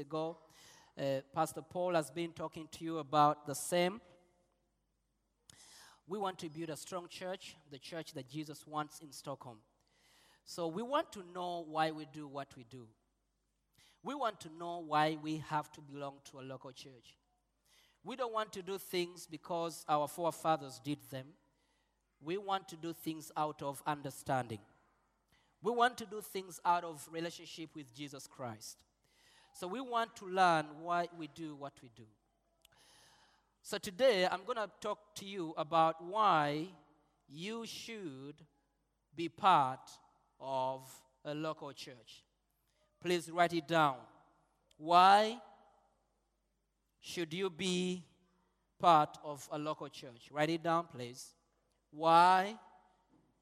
Ago, uh, Pastor Paul has been talking to you about the same. We want to build a strong church, the church that Jesus wants in Stockholm. So we want to know why we do what we do. We want to know why we have to belong to a local church. We don't want to do things because our forefathers did them. We want to do things out of understanding. We want to do things out of relationship with Jesus Christ. So we want to learn why we do what we do. So today I'm going to talk to you about why you should be part of a local church. Please write it down. Why should you be part of a local church? Write it down, please. Why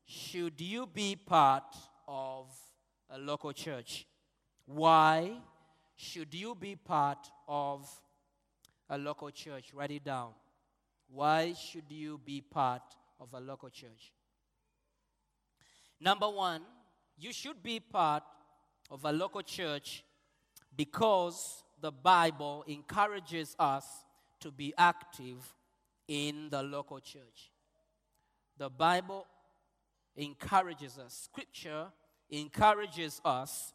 should you be part of a local church? Why should you be part of a local church? Write it down. Why should you be part of a local church? Number one, you should be part of a local church because the Bible encourages us to be active in the local church. The Bible encourages us, Scripture encourages us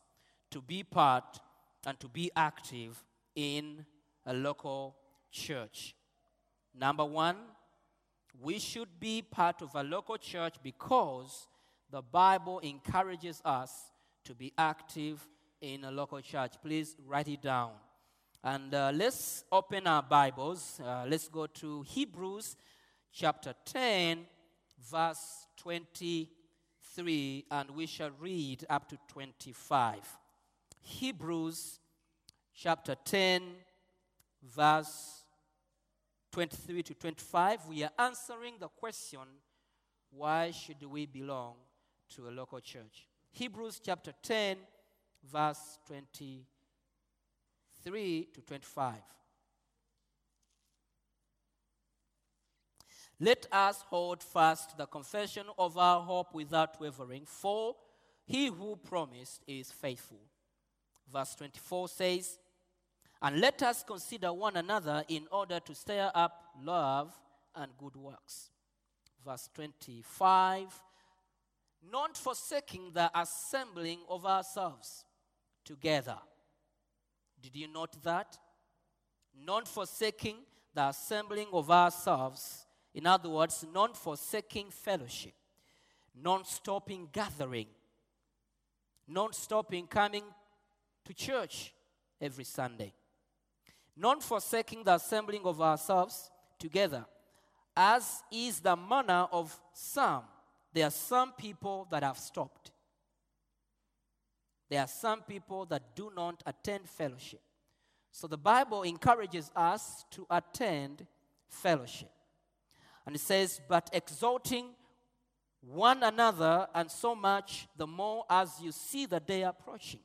to be part and to be active in a local church. Number one, we should be part of a local church because the Bible encourages us to be active in a local church. Please write it down. And uh, let's open our Bibles. Uh, let's go to Hebrews chapter 10, verse 23, and we shall read up to 25. Hebrews chapter 10, verse 23 to 25. We are answering the question why should we belong to a local church? Hebrews chapter 10, verse 23 to 25. Let us hold fast the confession of our hope without wavering, for he who promised is faithful. Verse 24 says, And let us consider one another in order to stir up love and good works. Verse 25, not forsaking the assembling of ourselves together. Did you note that? Not forsaking the assembling of ourselves. In other words, not forsaking fellowship, non stopping gathering, non stopping coming to church every Sunday, not forsaking the assembling of ourselves together, as is the manner of some. There are some people that have stopped. There are some people that do not attend fellowship. So the Bible encourages us to attend fellowship. And it says, but exalting one another, and so much the more as you see the day approaching.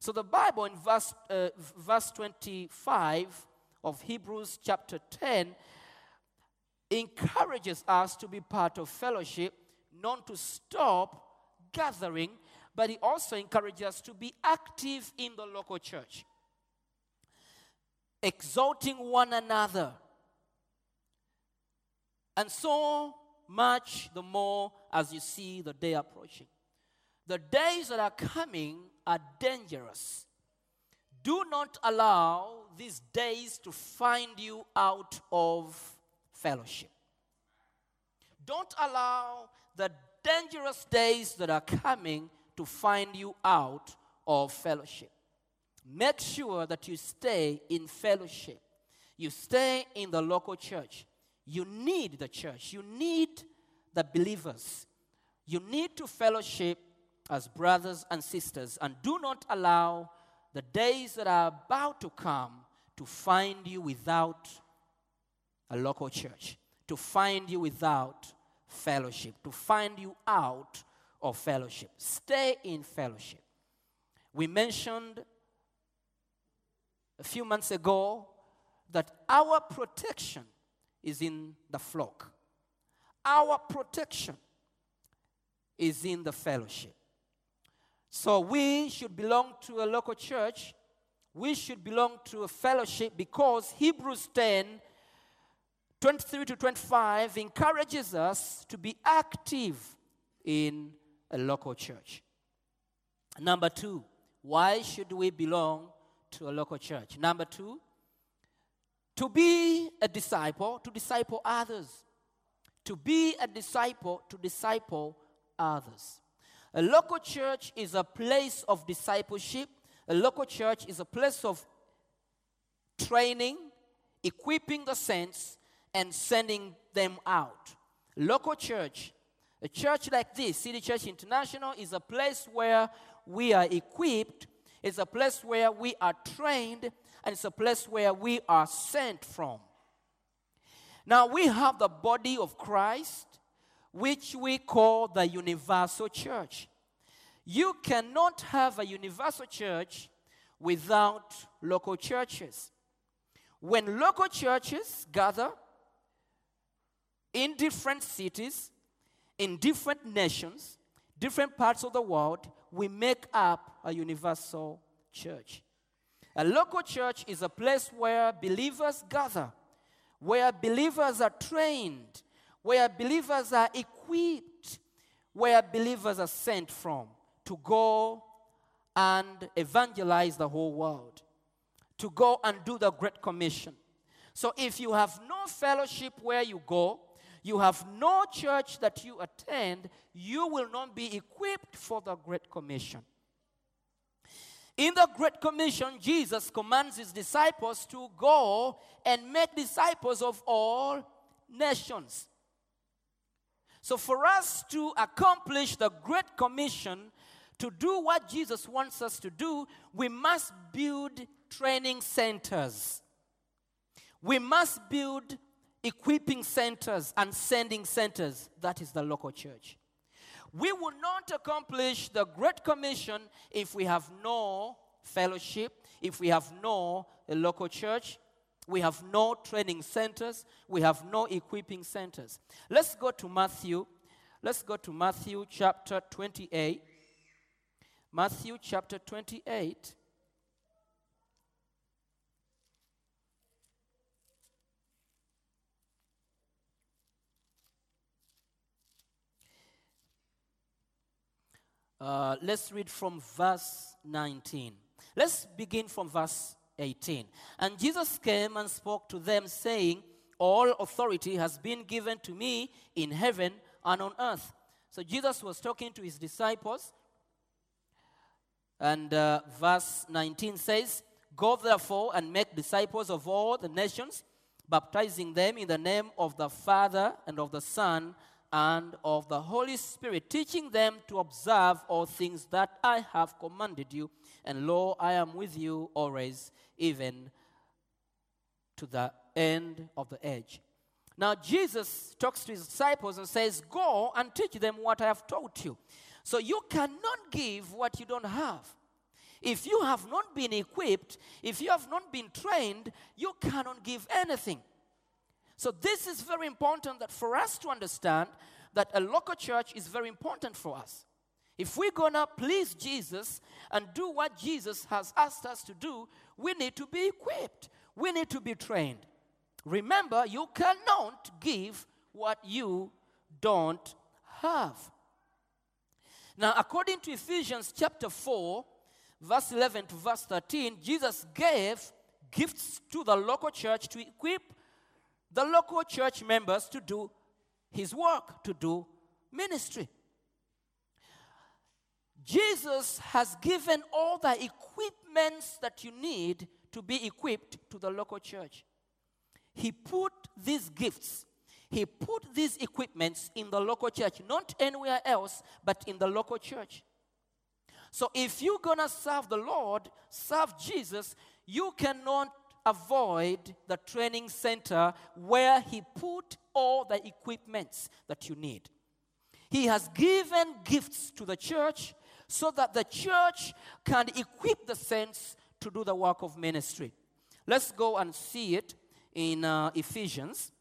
So the Bible in verse, uh, verse 25 of Hebrews chapter 10 encourages us to be part of fellowship, not to stop gathering, but it also encourages us to be active in the local church, exalting one another. And so much the more as you see the day approaching. The days that are coming are dangerous. Do not allow these days to find you out of fellowship. Don't allow the dangerous days that are coming to find you out of fellowship. Make sure that you stay in fellowship. You stay in the local church. You need the church. You need the believers. You need to fellowship as brothers and sisters, and do not allow the days that are about to come to find you without a local church, to find you without fellowship, to find you out of fellowship. Stay in fellowship. We mentioned a few months ago that our protection is in the flock. Our protection is in the fellowship. So we should belong to a local church. We should belong to a fellowship because Hebrews 10 23 to 25 encourages us to be active in a local church. Number two, why should we belong to a local church? Number two, to be a disciple, to disciple others. To be a disciple, to disciple others. A local church is a place of discipleship. A local church is a place of training, equipping the saints, and sending them out. Local church, a church like this, City Church International, is a place where we are equipped, it's a place where we are trained, and it's a place where we are sent from. Now we have the body of Christ, which we call the universal church. You cannot have a universal church without local churches. When local churches gather in different cities, in different nations, different parts of the world, we make up a universal church. A local church is a place where believers gather, where believers are trained, where believers are equipped, where believers are sent from to go and evangelize the whole world, to go and do the Great Commission. So if you have no fellowship where you go, you have no church that you attend, you will not be equipped for the Great Commission. In the Great Commission, Jesus commands his disciples to go and make disciples of all nations. So, for us to accomplish the Great Commission, to do what Jesus wants us to do, we must build training centers. We must build equipping centers and sending centers. That is the local church. We will not accomplish the Great Commission if we have no fellowship, if we have no local church, we have no training centers, we have no equipping centers. Let's go to Matthew. Let's go to Matthew chapter 28. Matthew chapter 28. Uh, let's read from verse 19. Let's begin from verse 18. And Jesus came and spoke to them, saying, All authority has been given to me in heaven and on earth. So Jesus was talking to his disciples. And uh, verse 19 says, Go therefore and make disciples of all the nations, baptizing them in the name of the Father and of the Son and of the Holy Spirit, teaching them to observe all things that I have commanded you. And lo, I am with you always, even to the end of the age. Now, Jesus talks to his disciples and says, Go and teach them what I have taught you. So, you cannot give what you don't have. If you have not been equipped, if you have not been trained, you cannot give anything. So, this is very important that for us to understand that a local church is very important for us. If we're gonna please Jesus and do what Jesus has asked us to do, we need to be equipped, we need to be trained. Remember, you cannot give what you don't have. Now, according to Ephesians chapter 4, verse 11 to verse 13, Jesus gave gifts to the local church to equip the local church members to do his work, to do ministry. Jesus has given all the equipments that you need to be equipped to the local church. He put these gifts, he put these equipments in the local church, not anywhere else, but in the local church. So if you're going to serve the Lord, serve Jesus, you cannot avoid the training center where He put all the equipments that you need. He has given gifts to the church so that the church can equip the saints to do the work of ministry. Let's go and see it in uh, Ephesians.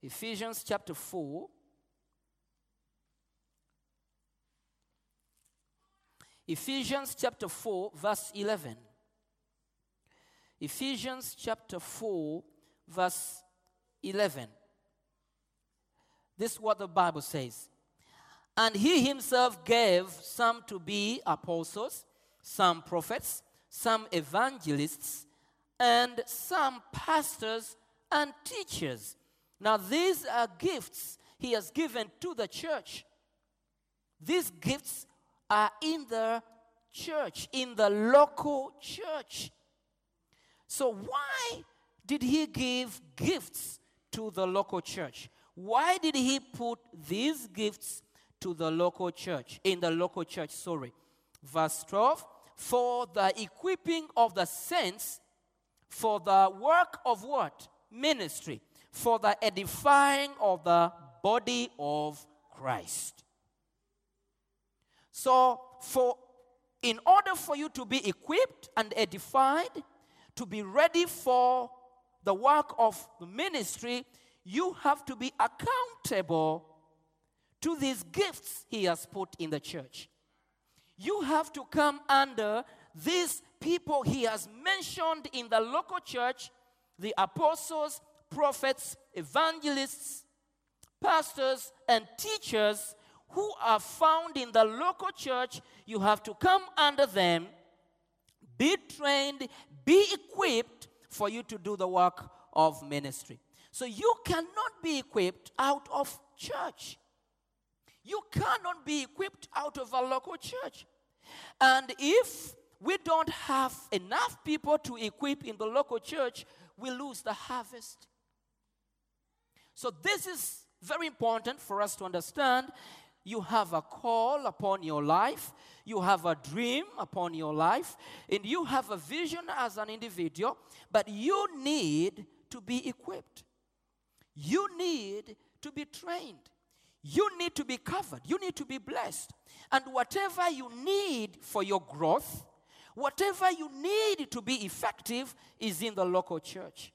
Ephesians chapter 4. Ephesians chapter 4, verse 11. Ephesians chapter 4, verse 11. This is what the Bible says. And he himself gave some to be apostles, some prophets, some evangelists, and some pastors and teachers. Now, these are gifts he has given to the church. These gifts are in the church, in the local church. So, why did he give gifts to the local church? Why did he put these gifts to the local church? In the local church, sorry. Verse 12 For the equipping of the saints, for the work of what? Ministry. For the edifying of the body of Christ. So, for in order for you to be equipped and edified, to be ready for the work of the ministry, you have to be accountable to these gifts he has put in the church. You have to come under these people he has mentioned in the local church the apostles, prophets, evangelists, pastors, and teachers who are found in the local church. You have to come under them, be trained, be equipped for you to do the work of ministry. So you cannot be equipped out of church. You cannot be equipped out of a local church. And if we don't have enough people to equip in the local church, we lose the harvest. So, this is very important for us to understand. You have a call upon your life, you have a dream upon your life, and you have a vision as an individual, but you need to be equipped. You need to be trained. You need to be covered. You need to be blessed. And whatever you need for your growth, whatever you need to be effective, is in the local church.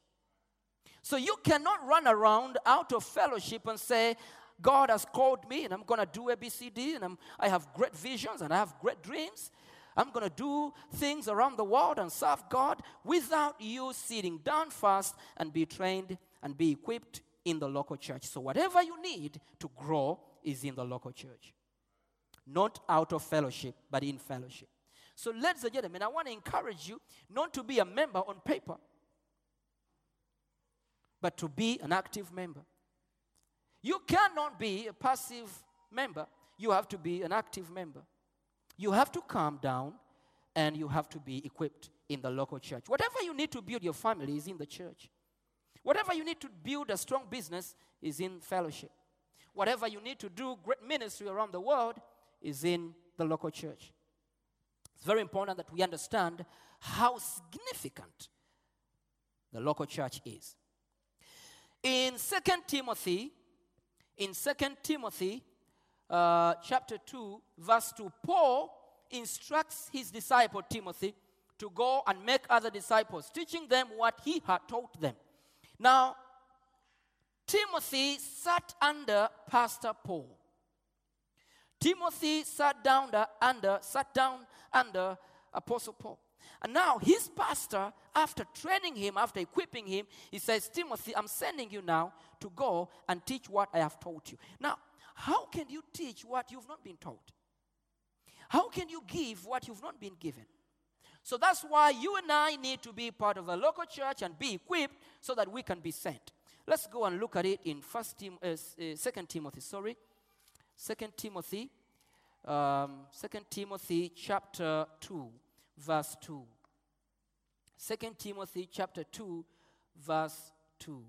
So you cannot run around out of fellowship and say, God has called me and I'm going to do ABCD and I'm, I have great visions and I have great dreams. I'm going to do things around the world and serve God without you sitting down first and be trained and be equipped in the local church. So, whatever you need to grow is in the local church, not out of fellowship, but in fellowship. So, ladies and gentlemen, I want to encourage you not to be a member on paper, but to be an active member. You cannot be a passive member, you have to be an active member. You have to calm down and you have to be equipped in the local church. Whatever you need to build your family is in the church. Whatever you need to build a strong business is in fellowship. Whatever you need to do great ministry around the world is in the local church. It's very important that we understand how significant the local church is. In 2 Timothy, in 2 Timothy uh, chapter 2, verse 2, Paul instructs his disciple Timothy to go and make other disciples, teaching them what he had taught them. Now, Timothy sat under Pastor Paul. Timothy sat down under, sat down under Apostle Paul. And now his pastor, after training him, after equipping him, he says, Timothy, I'm sending you now to go and teach what I have taught you. Now, how can you teach what you've not been taught? How can you give what you've not been given? So that's why you and I need to be part of a local church and be equipped so that we can be sent. Let's go and look at it in First Tim, uh, uh, Second Timothy. Sorry, Second Timothy, um, Second Timothy chapter two, verse two. Second Timothy chapter two, verse two.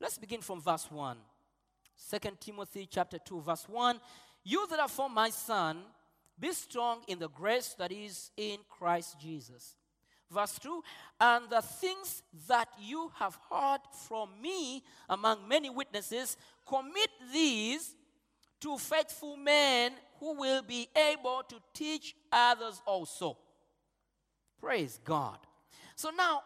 Let's begin from verse one. 2 Timothy chapter 2 verse 1, you that are for my son, be strong in the grace that is in Christ Jesus. Verse 2, and the things that you have heard from me among many witnesses, commit these to faithful men who will be able to teach others also. Praise God. So now,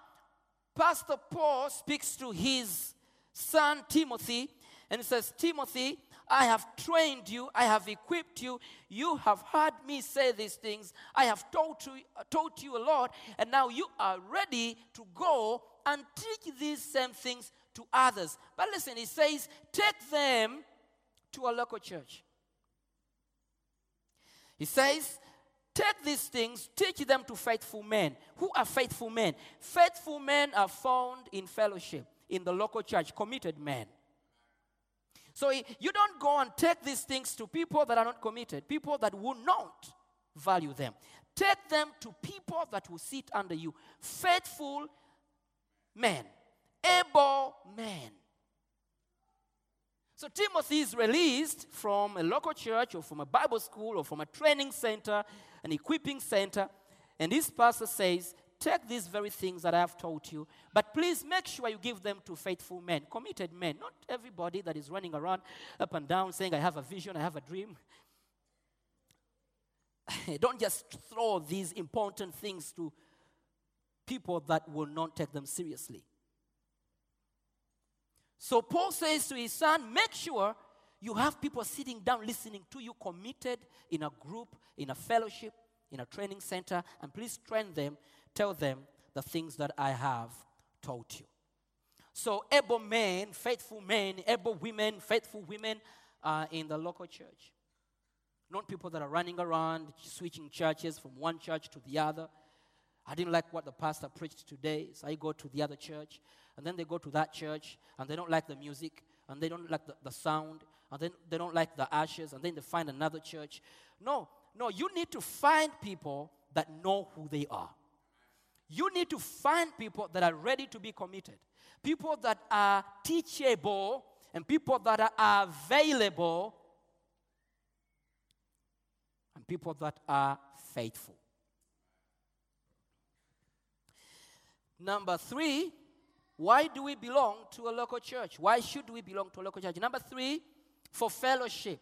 Pastor Paul speaks to his son Timothy and he says, Timothy, I have trained you, I have equipped you, you have heard me say these things, I have taught you, taught you a lot, and now you are ready to go and teach these same things to others. But listen, he says, take them to a local church. He says, Take these things, teach them to faithful men. Who are faithful men? Faithful men are found in fellowship, in the local church, committed men. So you don't go and take these things to people that are not committed, people that will not value them. Take them to people that will sit under you, faithful men, able men. So Timothy is released from a local church or from a Bible school or from a training center, an equipping center, and this pastor says, Take these very things that I have taught you, but please make sure you give them to faithful men, committed men, not everybody that is running around up and down saying, I have a vision, I have a dream. Don't just throw these important things to people that will not take them seriously. So Paul says to his son, make sure you have people sitting down listening to you, committed in a group, in a fellowship, in a training center, and please train them, tell them the things that I have taught you. So able men, faithful men, able women, faithful women are in the local church. Not people that are running around, switching churches from one church to the other. I didn't like what the pastor preached today, so I go to the other church. And then they go to that church, and they don't like the music, and they don't like the, the sound, and then they don't like the ashes, and then they find another church. No, no, you need to find people that know who they are. You need to find people that are ready to be committed, people that are teachable, and people that are available, and people that are faithful. Number three, why do we belong to a local church? Why should we belong to a local church? Number three, for fellowship.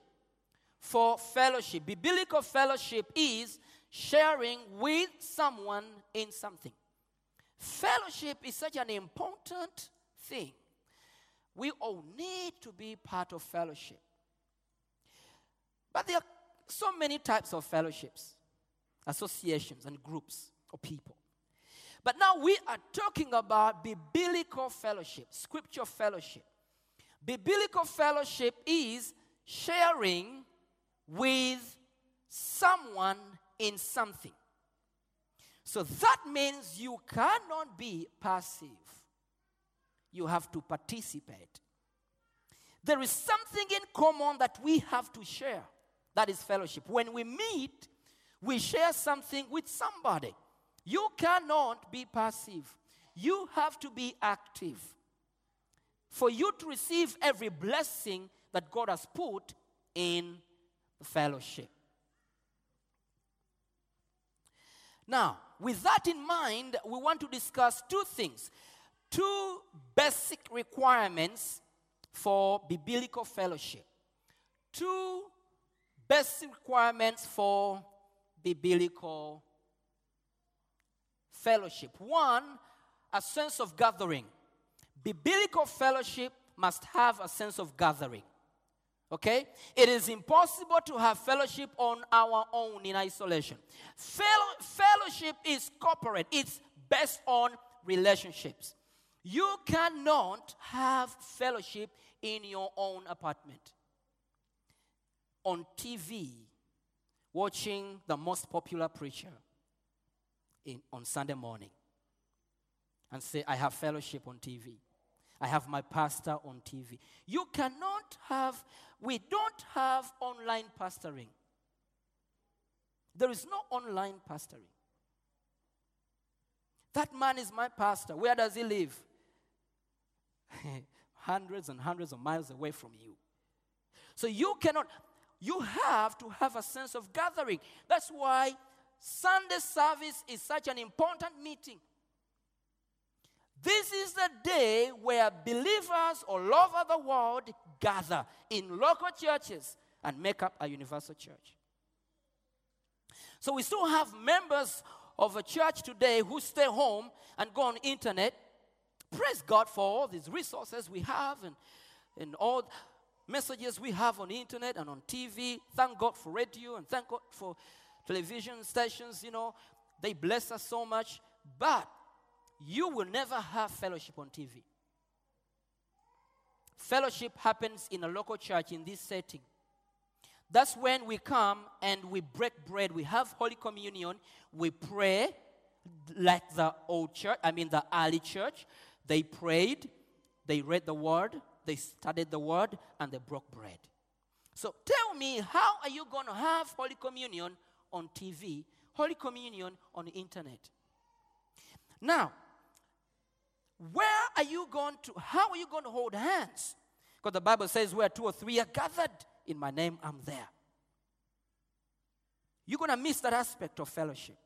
For fellowship. Biblical fellowship is sharing with someone in something. Fellowship is such an important thing. We all need to be part of fellowship. But there are so many types of fellowships, associations, and groups of people. But now we are talking about biblical fellowship, scripture fellowship. Biblical fellowship is sharing with someone in something. So that means you cannot be passive. You have to participate. There is something in common that we have to share. That is fellowship. When we meet, we share something with somebody. You cannot be passive. You have to be active. For you to receive every blessing that God has put in the fellowship. Now, with that in mind, we want to discuss two things. Two basic requirements for biblical fellowship. Two basic requirements for biblical fellowship. One, a sense of gathering. Biblical fellowship must have a sense of gathering. Okay? It is impossible to have fellowship on our own in isolation. Fellow, fellowship is corporate, it's based on relationships. You cannot have fellowship in your own apartment. On TV, watching the most popular preacher in, on Sunday morning and say, I have fellowship on TV. I have my pastor on TV. You cannot have, we don't have online pastoring. There is no online pastoring. That man is my pastor. Where does he live? hundreds and hundreds of miles away from you. So you cannot, you have to have a sense of gathering. That's why Sunday service is such an important meeting. This is the day where believers all over the world gather in local churches and make up a universal church. So we still have members of a church today who stay home and go on internet. Praise God for all these resources we have and, and all messages we have on internet and on TV. Thank God for radio and thank God for television stations, you know. They bless us so much. But you will never have fellowship on TV. Fellowship happens in a local church in this setting. That's when we come and we break bread. We have Holy Communion. We pray like the old church, I mean, the early church. They prayed, they read the word, they studied the word, and they broke bread. So tell me, how are you going to have Holy Communion on TV, Holy Communion on the internet? Now, where are you going to, how are you going to hold hands? Because the Bible says, where two or three are gathered in my name, I'm there. You're going to miss that aspect of fellowship.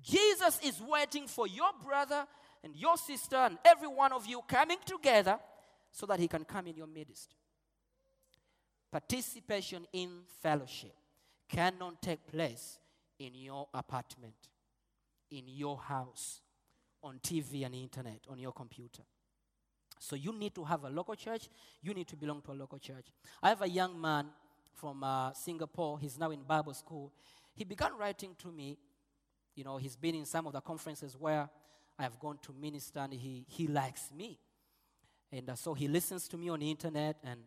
Jesus is waiting for your brother and your sister and every one of you coming together so that he can come in your midst. Participation in fellowship cannot take place in your apartment, in your house, on TV and internet, on your computer. So you need to have a local church. You need to belong to a local church. I have a young man from uh, Singapore. He's now in Bible school. He began writing to me. You know, he's been in some of the conferences where I have gone to minister, and he, he likes me. And uh, so he listens to me on the internet and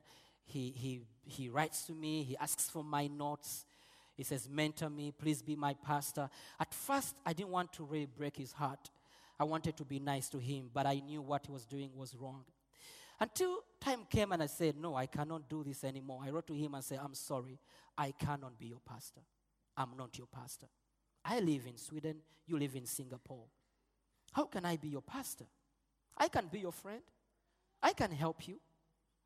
he, he, he writes to me. He asks for my notes. He says, Mentor me, please be my pastor. At first, I didn't want to really break his heart. I wanted to be nice to him, but I knew what he was doing was wrong. Until time came and I said, No, I cannot do this anymore. I wrote to him and said, I'm sorry, I cannot be your pastor. I'm not your pastor. I live in Sweden, you live in Singapore. How can I be your pastor? I can be your friend. I can help you.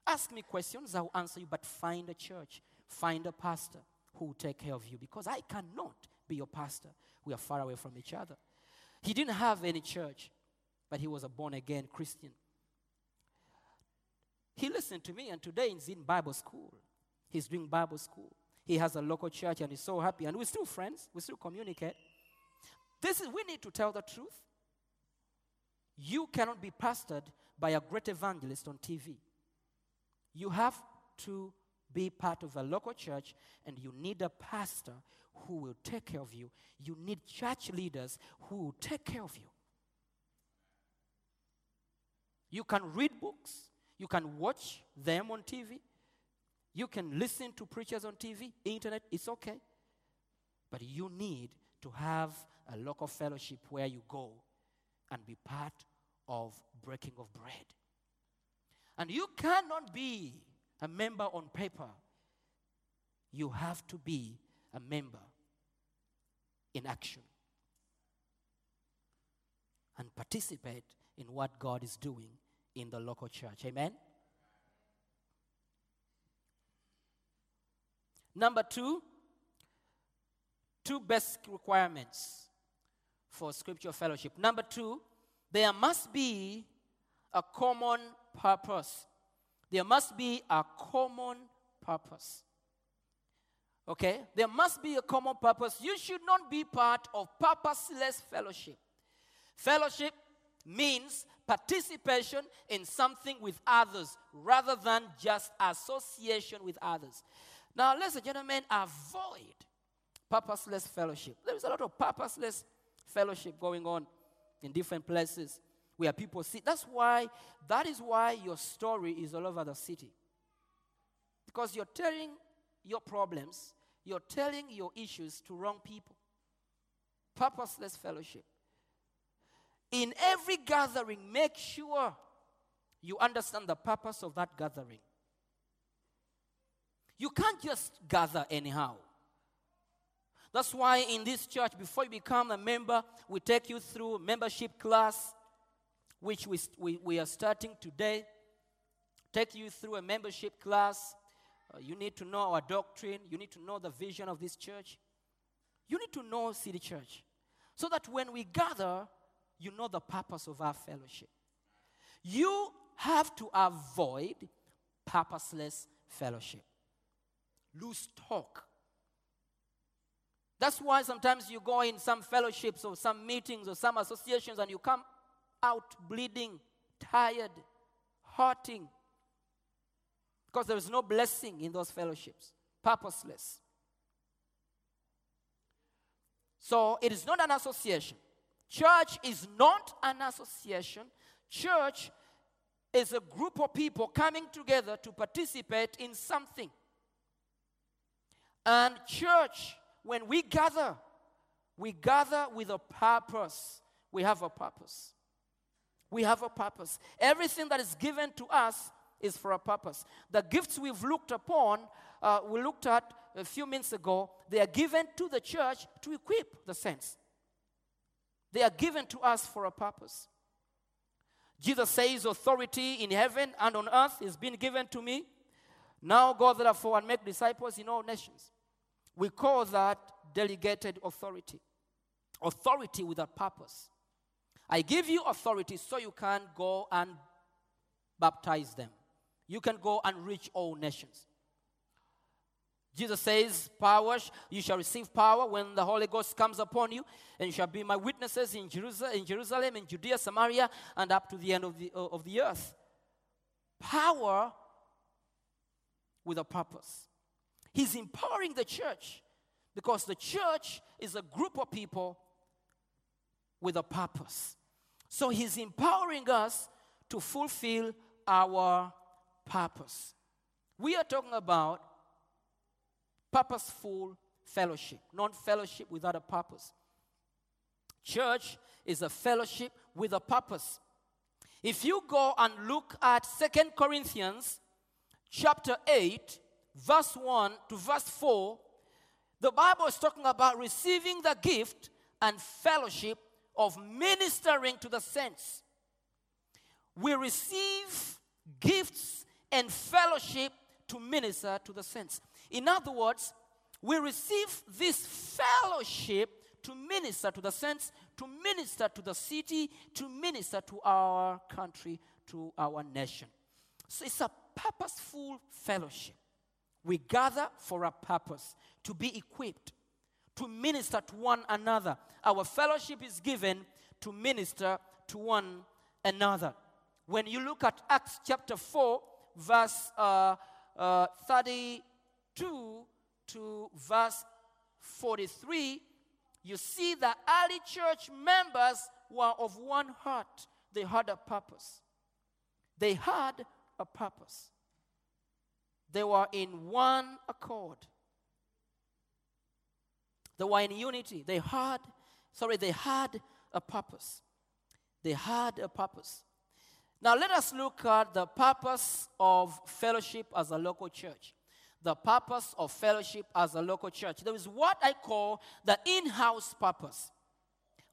Ask me questions, I'll answer you, but find a church, find a pastor who will take care of you because I cannot be your pastor. We are far away from each other. He didn't have any church, but he was a born again Christian. He listened to me, and today he's in Bible school. He's doing Bible school. He has a local church, and he's so happy. And we're still friends. We still communicate. This is we need to tell the truth. You cannot be pastored by a great evangelist on TV. You have to be part of a local church, and you need a pastor who will take care of you. You need church leaders who will take care of you. You can read books, you can watch them on TV, you can listen to preachers on TV, internet, it's okay. But you need to have a local fellowship where you go and be part of breaking of bread. And you cannot be a member on paper. You have to be a member in action and participate in what God is doing in the local church. Amen? Number two, two basic requirements for scripture fellowship. Number two, there must be a common purpose. There must be a common purpose. Okay? There must be a common purpose. You should not be part of purposeless fellowship. Fellowship means participation in something with others rather than just association with others. Now, ladies and gentlemen, avoid purposeless fellowship. There is a lot of purposeless fellowship going on in different places where people sit. That's why, that is why your story is all over the city. Because you're telling your problems, you're telling your issues to wrong people. Purposeless fellowship. In every gathering, make sure you understand the purpose of that gathering. You can't just gather anyhow. That's why in this church, before you become a member, we take you through membership class, which we, we, we are starting today. Take you through a membership class Uh, you need to know our doctrine. You need to know the vision of this church. You need to know City Church. So that when we gather, you know the purpose of our fellowship. You have to avoid purposeless fellowship, loose talk. That's why sometimes you go in some fellowships or some meetings or some associations and you come out bleeding, tired, hurting, because there is no blessing in those fellowships, purposeless. So it is not an association. Church is not an association. Church is a group of people coming together to participate in something. And church, when we gather, we gather with a purpose. We have a purpose. We have a purpose. Everything that is given to us is for a purpose. The gifts we've looked upon, uh, we looked at a few minutes ago, they are given to the church to equip the saints. They are given to us for a purpose. Jesus says, Authority in heaven and on earth is being given to me. Now go therefore and make disciples in all nations. We call that delegated authority. Authority with a purpose. I give you authority so you can go and baptize them. You can go and reach all nations. Jesus says, Power, you shall receive power when the Holy Ghost comes upon you, and you shall be my witnesses in Jerusalem, in, Jerusalem, in Judea, Samaria, and up to the end of the, uh, of the earth. Power with a purpose. He's empowering the church because the church is a group of people with a purpose. So he's empowering us to fulfill our purpose. We are talking about purposeful fellowship, not fellowship without a purpose. Church is a fellowship with a purpose. If you go and look at Second Corinthians chapter 8, verse 1 to verse 4, the Bible is talking about receiving the gift and fellowship of ministering to the saints. We receive gifts and fellowship to minister to the saints. In other words, we receive this fellowship to minister to the saints, to minister to the city, to minister to our country, to our nation. So it's a purposeful fellowship. We gather for a purpose to be equipped, to minister to one another. Our fellowship is given to minister to one another. When you look at Acts chapter 4, verse uh, uh, 32 to verse 43, you see that early church members were of one heart. They had a purpose. They had a purpose. They were in one accord. They were in unity. They had, sorry, they had a purpose. They had a purpose. Now let us look at the purpose of fellowship as a local church. The purpose of fellowship as a local church. There is what I call the in house purpose.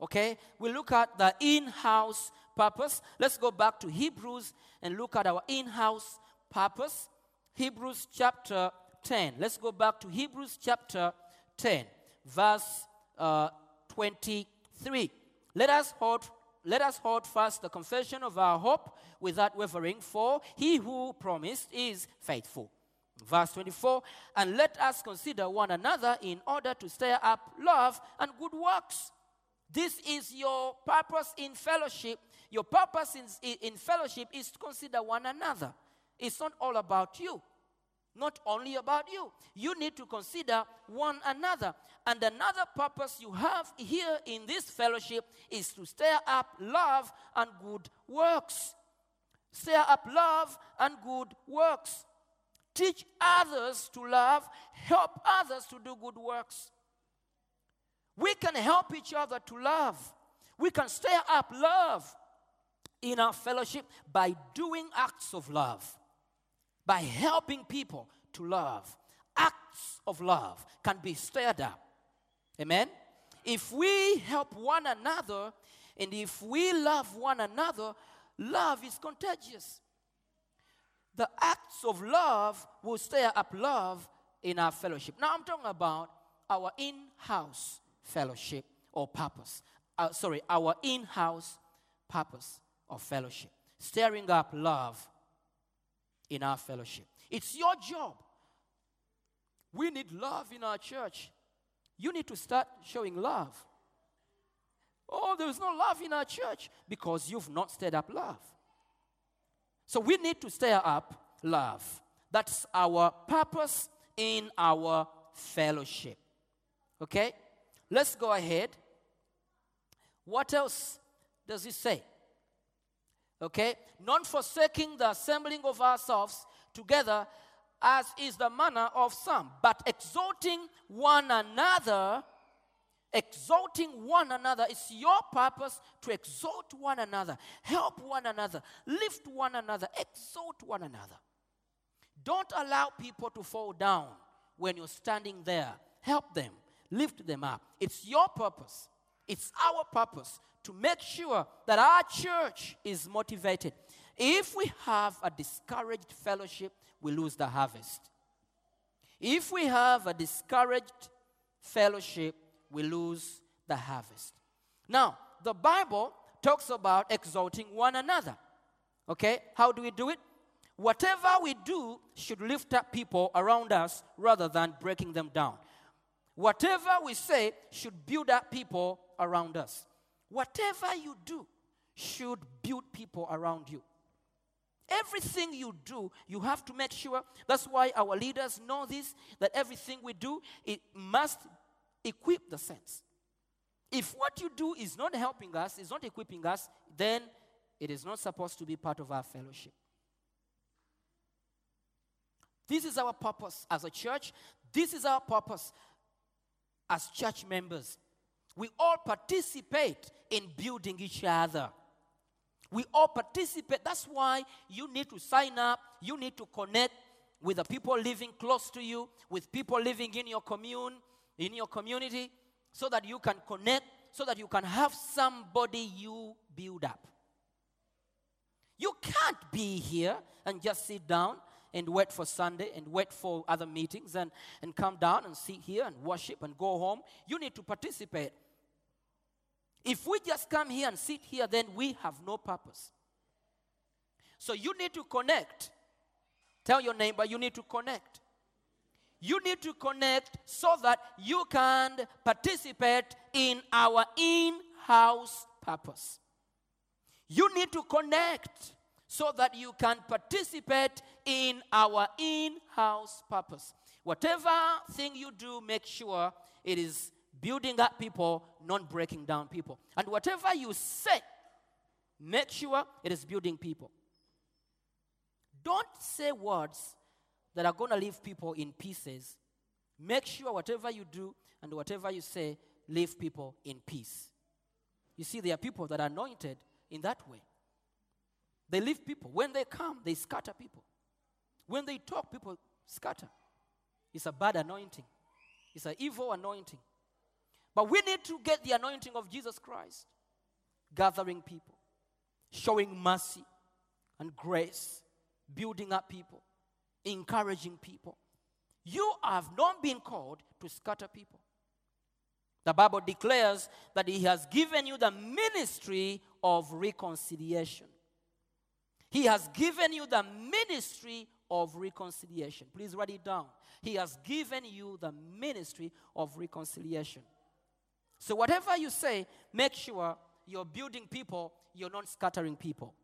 Okay? We look at the in house purpose. Let's go back to Hebrews and look at our in house purpose. Hebrews chapter 10. Let's go back to Hebrews chapter 10, verse uh, 23. Let us hold let us hold fast the confession of our hope without wavering, for he who promised is faithful. Verse 24, and let us consider one another in order to stir up love and good works. This is your purpose in fellowship. Your purpose in, in fellowship is to consider one another. It's not all about you, not only about you. You need to consider one another. And another purpose you have here in this fellowship is to stir up love and good works. Stir up love and good works. Teach others to love, help others to do good works. We can help each other to love. We can stir up love in our fellowship by doing acts of love, by helping people to love. Acts of love can be stirred up. Amen? If we help one another and if we love one another, love is contagious. the acts of love will stir up love in our fellowship. Now, I'm talking about our in house fellowship or purpose. Uh, sorry, our in house purpose of fellowship. Stirring up love in our fellowship. It's your job. We need love in our church. You need to start showing love. Oh, there's no love in our church because you've not stirred up love. So we need to stir up love. That's our purpose in our fellowship. Okay? Let's go ahead. What else does it say? Okay? Not forsaking the assembling of ourselves together as is the manner of some, but exalting one another. Exalting one another. It's your purpose to exalt one another, help one another, lift one another, exalt one another. Don't allow people to fall down when you're standing there. Help them, lift them up. It's your purpose, it's our purpose to make sure that our church is motivated. If we have a discouraged fellowship, we lose the harvest. If we have a discouraged fellowship, we lose the harvest. Now, the Bible talks about exalting one another. Okay? How do we do it? Whatever we do should lift up people around us rather than breaking them down. Whatever we say should build up people around us. Whatever you do should build people around you. Everything you do, you have to make sure. That's why our leaders know this that everything we do, it must equip the saints. If what you do is not helping us, is not equipping us, then it is not supposed to be part of our fellowship. This is our purpose as a church. This is our purpose as church members. We all participate in building each other. We all participate. That's why you need to sign up. You need to connect with the people living close to you, with people living in your commune, in your community, so that you can connect, so that you can have somebody you build up. You can't be here and just sit down and wait for Sunday and wait for other meetings and, and come down and sit here and worship and go home. You need to participate. If we just come here and sit here, then we have no purpose. So you need to connect. Tell your neighbor you need to connect. You need to connect so that you can participate in our in house purpose. You need to connect so that you can participate in our in house purpose. Whatever thing you do, make sure it is building up people, not breaking down people. And whatever you say, make sure it is building people. Don't say words that are going to leave people in pieces. Make sure whatever you do and whatever you say, leave people in peace. You see, there are people that are anointed in that way. They leave people. When they come, they scatter people. When they talk, people scatter. It's a bad anointing, it's an evil anointing. But we need to get the anointing of Jesus Christ, gathering people, showing mercy and grace, building up people, encouraging people. You have not been called to scatter people. The Bible declares that He has given you the ministry of reconciliation. He has given you the ministry of reconciliation. Please write it down. He has given you the ministry of reconciliation. So, whatever you say, make sure you're building people, you're not scattering people.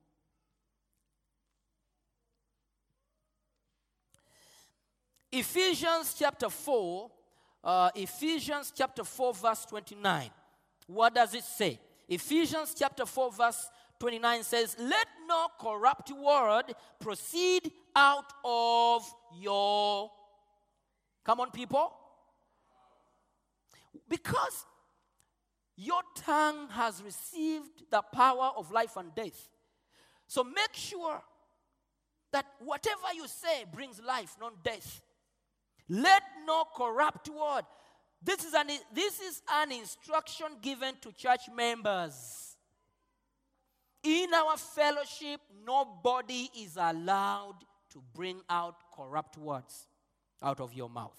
Ephesians chapter 4, uh, Ephesians chapter 4, verse 29. What does it say? Ephesians chapter 4, verse 29 says, Let no corrupt word proceed out of your. Come on, people. Because your tongue has received the power of life and death. So make sure that whatever you say brings life, not death. Let no corrupt word. This is an, this is an instruction given to church members. In our fellowship, nobody is allowed to bring out corrupt words out of your mouth.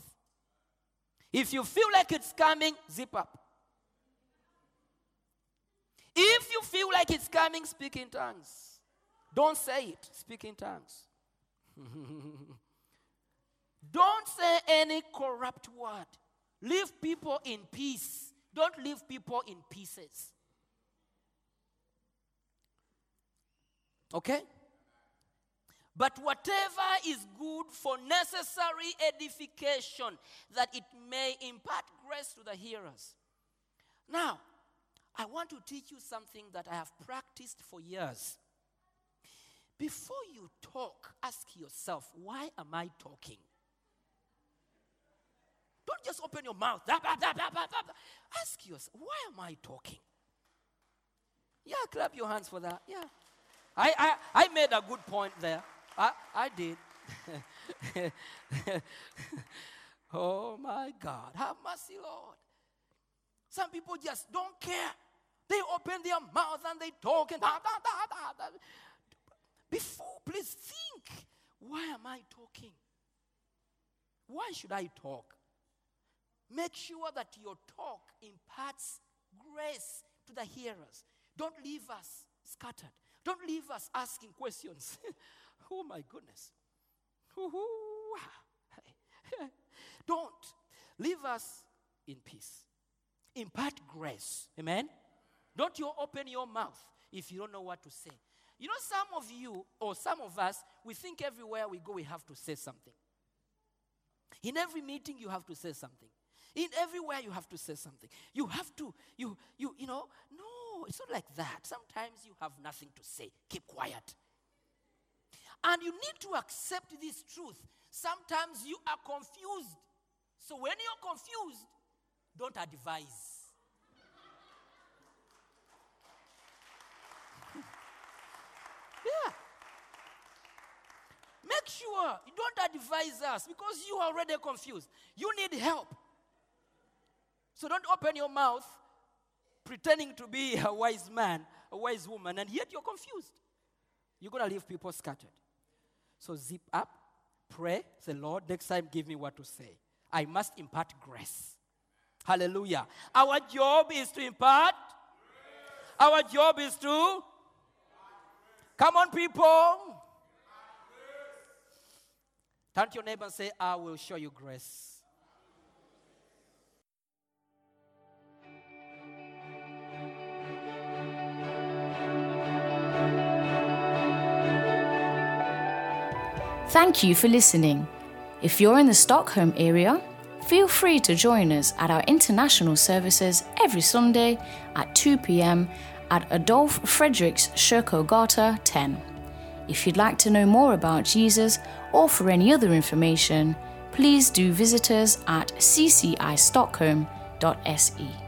If you feel like it's coming, zip up. If you feel like it's coming, speak in tongues. Don't say it, speak in tongues. Don't say any corrupt word. Leave people in peace. Don't leave people in pieces. Okay? But whatever is good for necessary edification, that it may impart grace to the hearers. Now, I want to teach you something that I have practiced for years. Before you talk, ask yourself, why am I talking? Don't just open your mouth. Ask yourself, why am I talking? Yeah, clap your hands for that. Yeah. I, I, I made a good point there. I, I did. oh my God. Have mercy, Lord. Some people just don't care. They open their mouth and they talk and da, da, da, da, da. Before, please think why am I talking? Why should I talk? Make sure that your talk imparts grace to the hearers. Don't leave us scattered. Don't leave us asking questions. oh my goodness. Don't leave us in peace. Impart grace. Amen. Don't you open your mouth if you don't know what to say. You know, some of you or some of us, we think everywhere we go we have to say something. In every meeting, you have to say something. In everywhere, you have to say something. You have to, you, you, you know, no, it's not like that. Sometimes you have nothing to say. Keep quiet. And you need to accept this truth. Sometimes you are confused. So when you're confused, don't advise. Yeah. Make sure you don't advise us because you are already confused. You need help. So don't open your mouth pretending to be a wise man, a wise woman, and yet you're confused. You're going to leave people scattered. So zip up, pray, say, Lord, next time give me what to say. I must impart grace. Hallelujah. Our job is to impart. Our job is to. Come on, people. Turn to your neighbor and say, I will show you grace. Thank you for listening. If you're in the Stockholm area, feel free to join us at our international services every Sunday at 2 pm at Adolf Fredriks Kyrkogata 10. If you'd like to know more about Jesus or for any other information, please do visit us at ccistockholm.se.